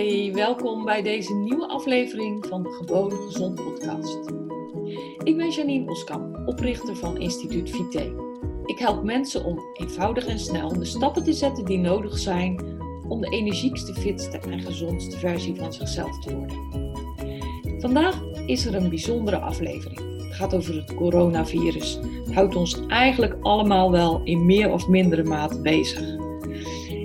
Hey, welkom bij deze nieuwe aflevering van de Gewoon Gezond podcast. Ik ben Janine Oskam, oprichter van Instituut Vite. Ik help mensen om eenvoudig en snel de stappen te zetten die nodig zijn om de energiekste, fitste en gezondste versie van zichzelf te worden. Vandaag is er een bijzondere aflevering. Het gaat over het coronavirus. Het houdt ons eigenlijk allemaal wel in meer of mindere mate bezig.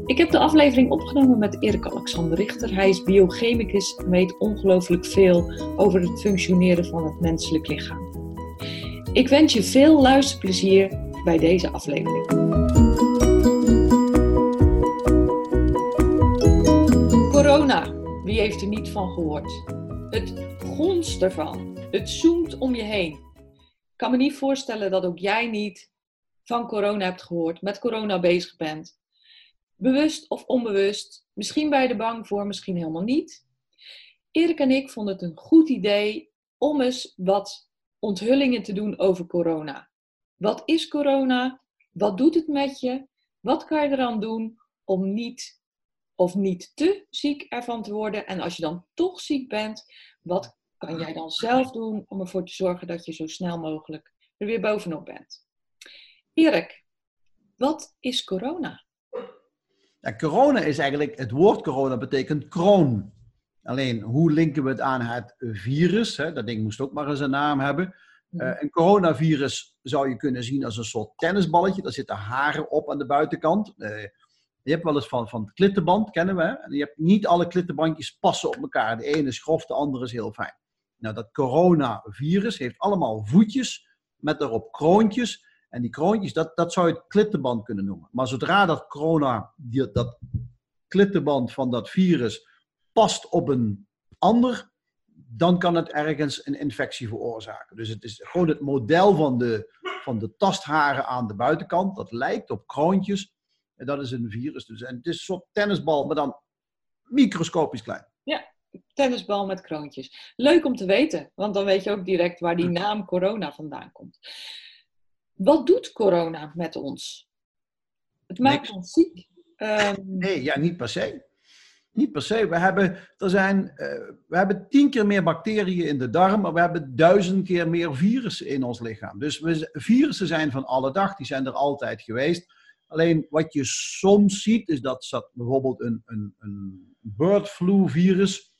Ik heb de aflevering opgenomen met Erik Alexander Richter. Hij is biochemicus en weet ongelooflijk veel over het functioneren van het menselijk lichaam. Ik wens je veel luisterplezier bij deze aflevering. Corona, wie heeft er niet van gehoord? Het gonst ervan. Het zoemt om je heen. Ik kan me niet voorstellen dat ook jij niet van corona hebt gehoord, met corona bezig bent Bewust of onbewust. Misschien je er bang voor, misschien helemaal niet. Erik en ik vonden het een goed idee om eens wat onthullingen te doen over corona. Wat is corona? Wat doet het met je? Wat kan je eraan doen om niet of niet te ziek ervan te worden? En als je dan toch ziek bent, wat kan jij dan zelf doen om ervoor te zorgen dat je zo snel mogelijk er weer bovenop bent? Erik, wat is corona? Ja, corona is eigenlijk, het woord corona betekent kroon. Alleen, hoe linken we het aan het virus? Hè? Dat ding moest ook maar eens een naam hebben. Uh, een coronavirus zou je kunnen zien als een soort tennisballetje. Daar zitten haren op aan de buitenkant. Uh, je hebt wel eens van, van het klittenband, kennen we. Hè? En je hebt niet alle klittenbandjes passen op elkaar. De ene is grof, de andere is heel fijn. Nou, dat coronavirus heeft allemaal voetjes met daarop kroontjes. En die kroontjes, dat, dat zou je het klittenband kunnen noemen. Maar zodra dat corona, die, dat klittenband van dat virus past op een ander, dan kan het ergens een infectie veroorzaken. Dus het is gewoon het model van de, van de tastharen aan de buitenkant. Dat lijkt op kroontjes. En dat is een virus. Dus, en het is een soort tennisbal, maar dan microscopisch klein. Ja, tennisbal met kroontjes. Leuk om te weten, want dan weet je ook direct waar die naam corona vandaan komt. Wat doet corona met ons? Het maakt ons ziek. Um... Nee, ja, niet per se. Niet per se. We hebben, er zijn, uh, we hebben tien keer meer bacteriën in de darm, maar we hebben duizend keer meer virussen in ons lichaam. Dus we, virussen zijn van alle dag, die zijn er altijd geweest. Alleen wat je soms ziet, is dat, dat bijvoorbeeld een, een, een bird flu virus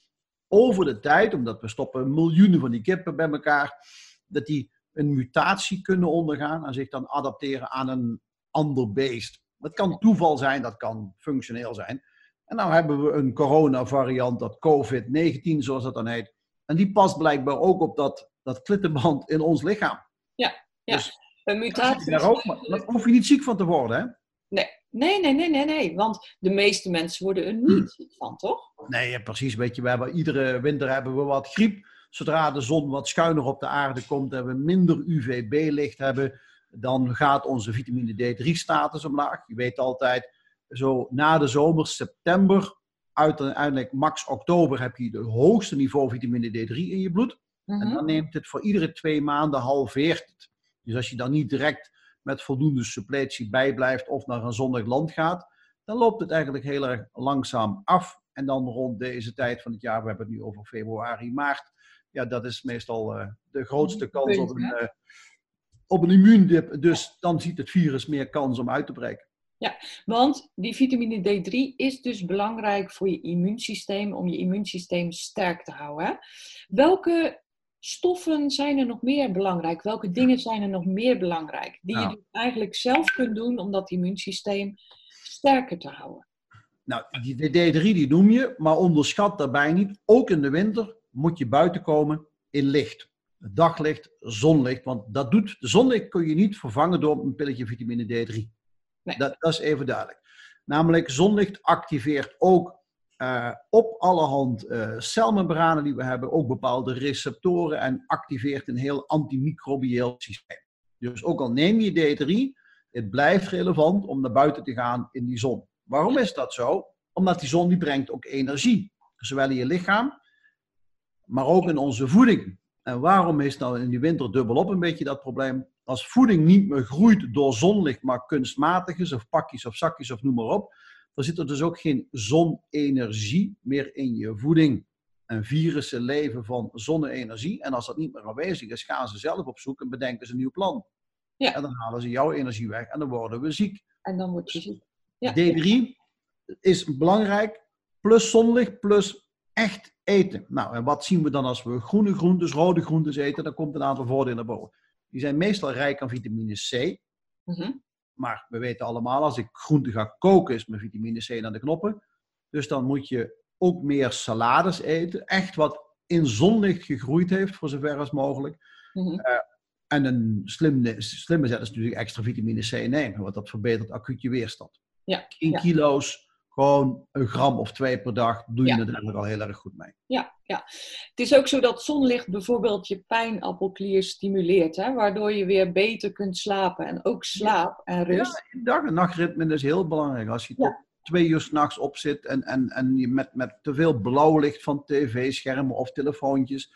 over de tijd, omdat we stoppen miljoenen van die kippen bij elkaar, dat die een mutatie kunnen ondergaan en zich dan adapteren aan een ander beest. Dat kan toeval zijn, dat kan functioneel zijn. En nou hebben we een coronavariant, dat COVID-19 zoals dat dan heet. En die past blijkbaar ook op dat, dat klittenband in ons lichaam. Ja, ja. Dus, een mutatie. Daar ook, maar daar hoef je niet ziek van te worden, hè? Nee. Nee, nee, nee, nee, nee. Want de meeste mensen worden er niet ziek van, toch? Nee, ja, precies. Weet je, we hebben, iedere winter hebben we wat griep. Zodra de zon wat schuiner op de aarde komt en we minder UVB-licht hebben, dan gaat onze vitamine D3-status omlaag. Je weet altijd, zo na de zomer, september, uiteindelijk max oktober, heb je het hoogste niveau vitamine D3 in je bloed. En mhm. dan neemt het voor iedere twee maanden halveert het. Dus als je dan niet direct met voldoende suppletie bijblijft of naar een zonnig land gaat, dan loopt het eigenlijk heel erg langzaam af. En dan rond deze tijd van het jaar, we hebben het nu over februari, maart, ja, dat is meestal uh, de grootste kans op een, uh, op een immuundip. Dus dan ziet het virus meer kans om uit te breken. Ja, want die vitamine D3 is dus belangrijk voor je immuunsysteem, om je immuunsysteem sterk te houden. Welke stoffen zijn er nog meer belangrijk? Welke dingen zijn er nog meer belangrijk? Die je nou. dus eigenlijk zelf kunt doen om dat immuunsysteem sterker te houden. Nou, die D3 die noem je, maar onderschat daarbij niet, ook in de winter, moet je buiten komen in licht. Daglicht, zonlicht. Want dat doet, de zonlicht kun je niet vervangen door een pilletje vitamine D3. Nee. Dat, dat, is even duidelijk. Namelijk, zonlicht activeert ook uh, op allerhand uh, celmembranen die we hebben, ook bepaalde receptoren en activeert een heel antimicrobieel systeem. Dus ook al neem je D3, het blijft relevant om naar buiten te gaan in die zon. Waarom is dat zo? Omdat die zon die brengt ook energie, zowel in je lichaam maar ook in onze voeding. En waarom is nou in die winter dubbelop een beetje dat probleem? Als voeding niet meer groeit door zonlicht, maar kunstmatig is, of pakjes of zakjes of noem maar op, dan zit er dus ook geen zonenergie meer in je voeding. En virussen leven van zonne-energie. En als dat niet meer aanwezig is, gaan ze zelf op zoek en bedenken ze een nieuw plan. Ja. En dan halen ze jouw energie weg en dan worden we ziek. En dan word je ziek. Ja. D3 is belangrijk, plus zonlicht, plus echt eten. Nou, en wat zien we dan als we groene groentes, rode groentes eten? Dan komt een aantal voordelen naar boven. Die zijn meestal rijk aan vitamine C. Mhm. Maar we weten allemaal, als ik groente ga koken, is mijn vitamine C aan de knoppen. Dus dan moet je ook meer salades eten. Echt wat in zonlicht gegroeid heeft, voor zover als mogelijk. Mm -hmm. uh, en een slimme, slimme zet is natuurlijk extra vitamine C nemen, want dat verbetert acuut je weerstand. Ja, in ja. kilo's, gewoon een gram of twee per dag, doe je ja. er eigenlijk al heel erg goed mee. Ja, ja, het is ook zo dat zonlicht bijvoorbeeld je pijnappelklier stimuleert, hè, waardoor je weer beter kunt slapen. En ook slaap en rust. Ja, dag- en nachtritme is heel belangrijk. Als je tot twee uur s'nachts op zit en, en, en je met, met te veel blauw licht van tv-schermen of telefoontjes,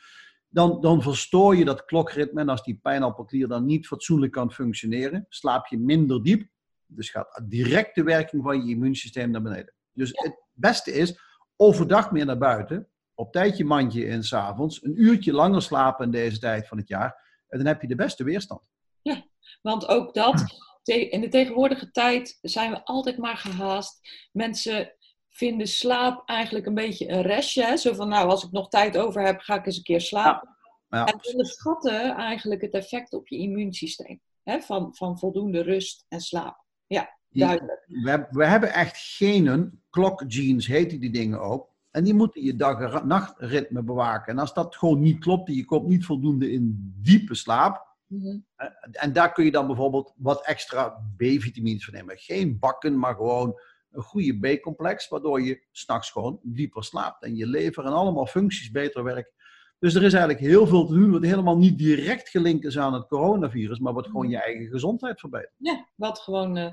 dan, dan verstoor je dat klokritme. En als die pijnappelklier dan niet fatsoenlijk kan functioneren, slaap je minder diep. Dus gaat direct de werking van je immuunsysteem naar beneden. Dus het beste is overdag meer naar buiten, op tijd je mandje in s'avonds, een uurtje langer slapen in deze tijd van het jaar. En dan heb je de beste weerstand. Ja, want ook dat, in de tegenwoordige tijd zijn we altijd maar gehaast. Mensen vinden slaap eigenlijk een beetje een restje. Zo van, nou, als ik nog tijd over heb, ga ik eens een keer slapen. Ja. Ja. En onderschatten eigenlijk het effect op je immuunsysteem. Hè, van, van voldoende rust en slaap. Ja, duidelijk. We, we hebben echt genen, klokgenes heten die dingen ook. En die moeten je dag- en nachtritme bewaken. En als dat gewoon niet klopt, je komt niet voldoende in diepe slaap. Mm -hmm. En daar kun je dan bijvoorbeeld wat extra B-vitamines van nemen. Geen bakken, maar gewoon een goede B-complex, waardoor je s'nachts gewoon dieper slaapt en je lever en allemaal functies beter werken. Dus er is eigenlijk heel veel te doen wat helemaal niet direct gelinkt is aan het coronavirus, maar wat gewoon je eigen gezondheid verbetert. Ja, wat gewoon. Uh,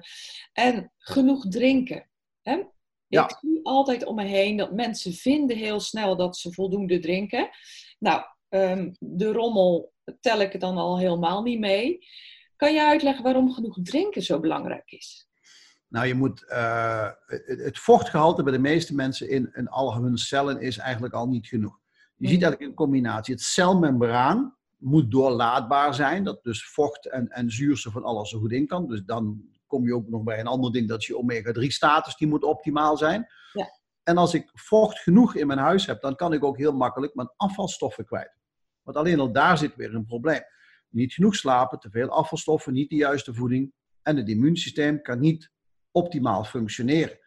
en genoeg drinken. Hè? Ja. Ik zie altijd om me heen dat mensen vinden heel snel dat ze voldoende drinken. Nou, um, de rommel tel ik dan al helemaal niet mee. Kan je uitleggen waarom genoeg drinken zo belangrijk is? Nou, je moet, uh, het vochtgehalte bij de meeste mensen in, in al hun cellen is eigenlijk al niet genoeg. Je ziet eigenlijk een combinatie. Het celmembraan moet doorlaatbaar zijn, dat dus vocht en, en zuurstof van alles zo goed in kan. Dus dan kom je ook nog bij een ander ding, dat je omega-3-status, die moet optimaal zijn. Ja. En als ik vocht genoeg in mijn huis heb, dan kan ik ook heel makkelijk mijn afvalstoffen kwijt. Want alleen al daar zit weer een probleem. Niet genoeg slapen, te veel afvalstoffen, niet de juiste voeding. En het immuunsysteem kan niet optimaal functioneren.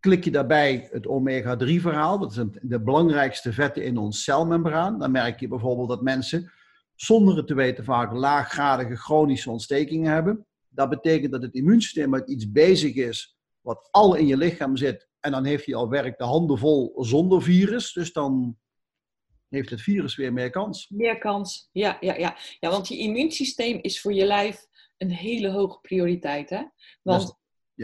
Klik je daarbij het omega-3 verhaal, dat zijn de belangrijkste vetten in ons celmembraan, dan merk je bijvoorbeeld dat mensen zonder het te weten vaak laaggradige chronische ontstekingen hebben. Dat betekent dat het immuunsysteem met iets bezig is wat al in je lichaam zit en dan heeft hij al werk de handen vol zonder virus. Dus dan heeft het virus weer meer kans. Meer kans, ja, ja, ja. ja want je immuunsysteem is voor je lijf een hele hoge prioriteit. Hè? Want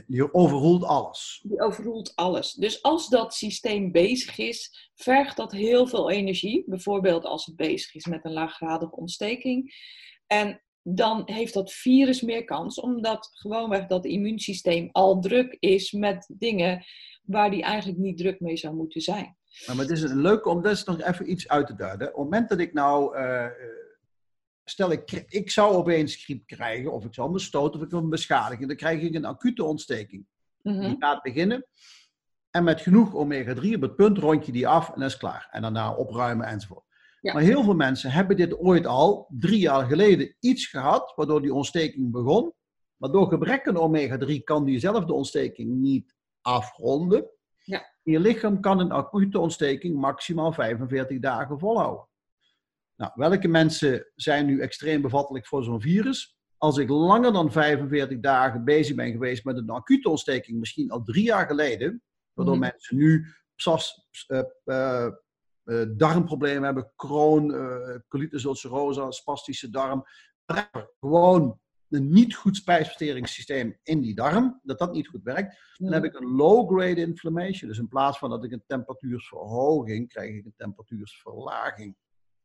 je overroelt alles. Je overroelt alles. Dus als dat systeem bezig is, vergt dat heel veel energie. Bijvoorbeeld als het bezig is met een laaggradige ontsteking. En dan heeft dat virus meer kans, omdat gewoonweg dat immuunsysteem al druk is met dingen waar die eigenlijk niet druk mee zou moeten zijn. Maar het is leuk om dat nog even iets uit te duiden. Op het moment dat ik nou, uh, stel ik, ik zou opeens griep krijgen, of ik zou me stoten, of ik een beschadiging, dan krijg ik een acute ontsteking. Mm -hmm. Die gaat beginnen. En met genoeg omega-3 op het punt rond je die af en dat is klaar. En daarna opruimen enzovoort. Ja. Maar heel veel mensen hebben dit ooit al drie jaar geleden iets gehad, waardoor die ontsteking begon. Maar door gebrek aan omega-3 kan diezelfde ontsteking niet afronden. Ja. Je lichaam kan een acute ontsteking maximaal 45 dagen volhouden. Nou, welke mensen zijn nu extreem bevattelijk voor zo'n virus? Als ik langer dan 45 dagen bezig ben geweest met een acute ontsteking, misschien al drie jaar geleden, waardoor mm -hmm. mensen nu psas, uh, uh, uh, darmproblemen hebben, kroon, uh, colitis ulcerosa, spastische darm, gewoon een niet goed spijsverteringssysteem in die darm, dat dat niet goed werkt, dan heb ik een low-grade inflammation. Dus in plaats van dat ik een temperatuursverhoging, krijg ik een temperatuursverlaging.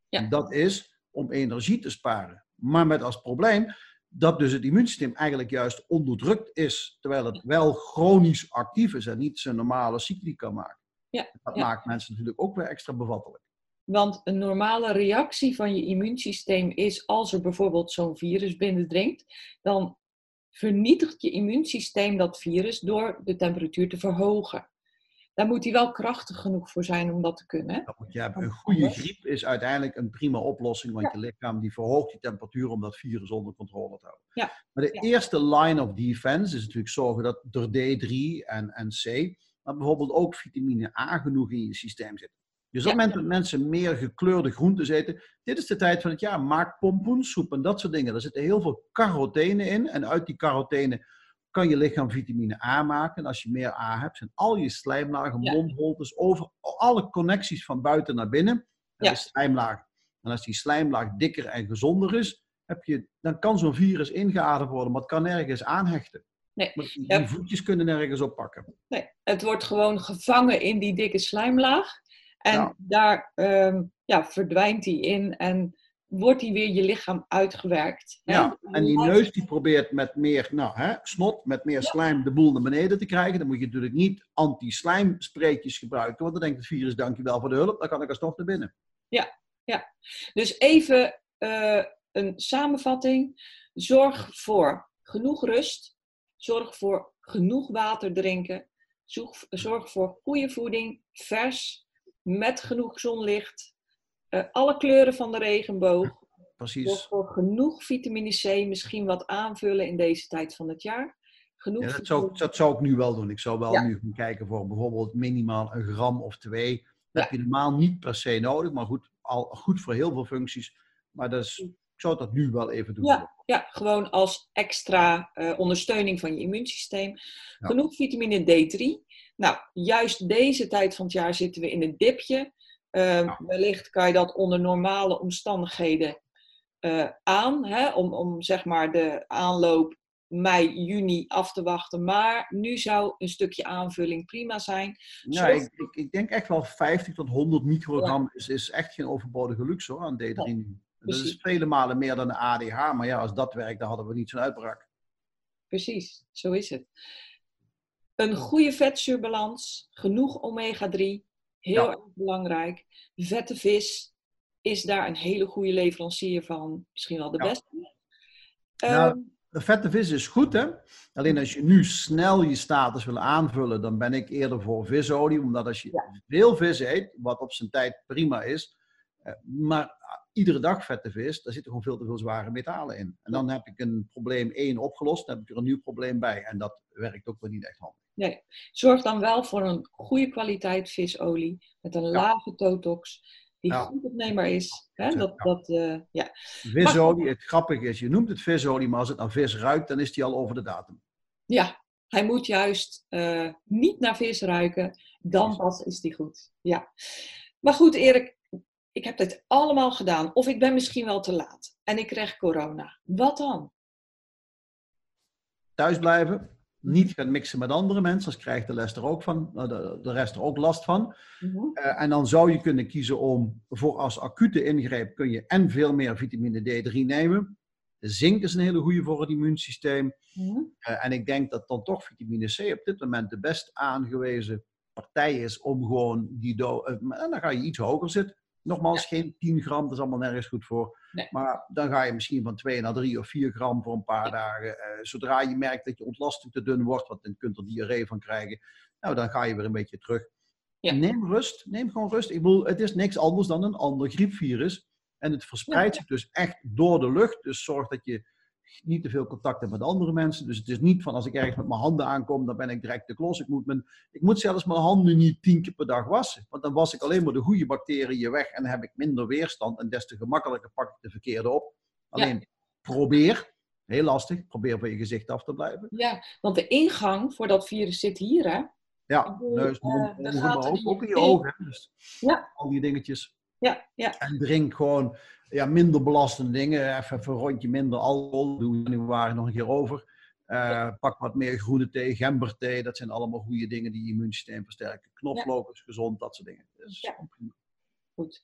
Ja. En dat is om energie te sparen. Maar met als probleem dat dus het immuunsysteem eigenlijk juist onderdrukt is, terwijl het wel chronisch actief is en niet zijn normale cycli kan maken. Ja, dat ja. maakt mensen natuurlijk ook weer extra bevattelijk. Want een normale reactie van je immuunsysteem is als er bijvoorbeeld zo'n virus binnendringt, dan vernietigt je immuunsysteem dat virus door de temperatuur te verhogen. Daar moet hij wel krachtig genoeg voor zijn om dat te kunnen. Dat moet je hebben. Een goede griep is uiteindelijk een prima oplossing, want je lichaam die verhoogt die temperatuur om dat virus onder controle te houden. Ja. Maar de Ja. eerste line of defense is natuurlijk zorgen dat er D3 en, en C, maar bijvoorbeeld ook vitamine A genoeg in je systeem zit. Dus op het Ja. moment dat mensen meer gekleurde groenten eten, dit is de tijd van het jaar. Maak pompoensoep en dat soort dingen. Er zitten heel veel carotene in. En uit die carotene kan je lichaam vitamine A maken. En als je meer A hebt, zijn al je slijmlagen, Ja. mondholtes, over alle connecties van buiten naar binnen. Ja. is slijmlaag. En als die slijmlaag dikker en gezonder is, heb je, dan kan zo'n virus ingeademd worden, maar het kan nergens aanhechten. Nee. Die Ja. voetjes kunnen nergens oppakken. Nee, het wordt gewoon gevangen in die dikke slijmlaag. En Ja. daar ehm, ja, verdwijnt hij in en wordt hij weer je lichaam uitgewerkt. hè? Ja, en die neus die probeert met meer nou, hè, snot, met meer slijm de boel naar beneden te krijgen. Dan moet je natuurlijk niet anti-slijmspreetjes gebruiken, want dan denkt het virus dankjewel voor de hulp, dan kan ik alsnog naar binnen. Dus even eh, een samenvatting. Zorg voor genoeg rust. Zorg voor genoeg water drinken. Zorg, zorg voor goede voeding, vers, met genoeg zonlicht. Eh, alle kleuren van de regenboog. Precies. voor genoeg vitamine C, misschien wat aanvullen in deze tijd van het jaar. Genoeg Ja, dat, zou, dat zou ik nu wel doen. Ik zou wel Ja. nu gaan kijken voor bijvoorbeeld minimaal een gram of twee. Dat Ja. heb je normaal niet per se nodig, maar goed, al, goed voor heel veel functies. Maar dat is, ik zou dat nu wel even doen. Ja, ja, gewoon als extra eh, ondersteuning van je immuunsysteem. Genoeg vitamine D3. Nou, juist deze tijd van het jaar zitten we in een dipje. Eh, Ja. Wellicht kan je dat onder normale omstandigheden eh, aan, hè, om, om zeg maar de aanloop mei, juni af te wachten. Maar nu zou een stukje aanvulling prima zijn. Zorg- ik, ik, ik denk echt wel 50 tot 100 microgram is, is echt geen overbodige luxe hoor, aan D3 Nee, nu. Dat is vele malen meer dan de ADH, maar ja, als dat werkt, dan hadden we niet zo'n uitbraak. Precies, zo is het. Een goede vetzuurbalans, genoeg omega-3, heel Ja. erg belangrijk. Vette vis is daar een hele goede leverancier van, misschien wel de Ja. beste. Nou, Ehm, De vette vis is goed, hè? Alleen als je nu snel je status wil aanvullen, dan ben ik eerder voor visolie. Omdat als je Ja. veel vis eet, wat op zijn tijd prima is, eh, maar iedere dag vette vis, daar zitten gewoon veel te veel zware metalen in. En dan heb ik een probleem 1 opgelost, dan heb ik er een nieuw probleem bij. En dat werkt ook wel niet echt handig. Nee. Zorg dan wel voor een goede kwaliteit visolie met een lage totox, die Ja. goed opneembaar is. Hè? Ja. Dat, dat, eh, ja. Visolie, het grappige is, je noemt het visolie, maar als het naar vis ruikt, dan is die al over de datum. ja, hij moet juist eh, niet naar vis ruiken, dan pas is die goed. Ja. Maar goed, Erik, ik heb dit allemaal gedaan. Of ik ben misschien wel te laat en ik krijg corona. Wat dan? Thuis blijven, niet gaan mixen met andere mensen, anders krijgt de rest er ook, van, eh, de, de rest er ook last van. Mhm. Eh, en dan zou je kunnen kiezen om voor als acute ingreep kun je en veel meer vitamine D3 nemen. Zink is een hele goede voor het immuunsysteem. Mhm. Eh, en ik denk dat dan toch vitamine C op dit moment de best aangewezen partij is om gewoon die do en dan ga je iets hoger zitten. Nogmaals, geen 10 gram, dat is allemaal nergens goed voor. Nee. Maar dan ga je misschien van 2 naar 3 of 4 gram voor een paar dagen. Eh, zodra je merkt dat je ontlasting te dun wordt, want dan kunt er diarree van krijgen. Nou, dan ga je weer een beetje terug. Ja. Neem rust, neem gewoon rust. Ik bedoel, het is niks anders dan een ander griepvirus. En het verspreidt zich dus echt door de lucht. Dus zorg dat je niet te veel contact hebt met andere mensen. Dus het is niet van als ik ergens met mijn handen aankom, dan ben ik direct de klos. Ik moet, mijn, ik moet zelfs mijn handen niet tien keer per dag wassen. Want dan was ik alleen maar de goede bacteriën weg en dan heb ik minder weerstand. En des te gemakkelijker pak ik de verkeerde op. Alleen probeer, heel lastig, probeer van je gezicht af te blijven. Ja, want de ingang voor dat virus zit hier, hè? Ja, bedoel, neus, mond, maar ook, ook in je ogen. Dus Ja. Al die dingetjes. Ja, ja. En drink gewoon ja, minder belastende dingen. Even, een rondje minder alcohol. Doen we januari nog een keer over. Eh, Pak wat meer groene thee, gemberthee. Dat zijn allemaal goede dingen die je immuunsysteem versterken. Knoflook is gezond, dat soort dingen. Ja. prima. Goed.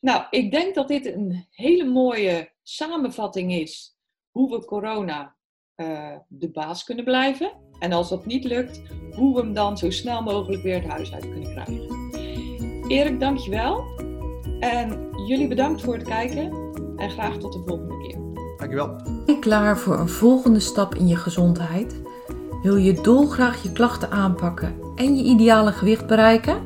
Nou, ik denk dat dit een hele mooie samenvatting is hoe we corona uh, de baas kunnen blijven. En als dat niet lukt, hoe we hem dan zo snel mogelijk weer het huis uit kunnen krijgen. Erik, dankjewel. En jullie bedankt voor het kijken. En graag tot de volgende keer. Dankjewel. Ben je klaar voor een volgende stap in je gezondheid? Wil je dolgraag je klachten aanpakken en je ideale gewicht bereiken?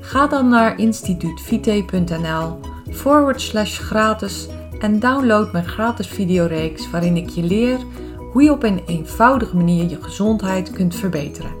Ga dan naar instituutvite.nl forward slash gratis en download mijn gratis videoreeks waarin ik je leer hoe je op een eenvoudige manier je gezondheid kunt verbeteren.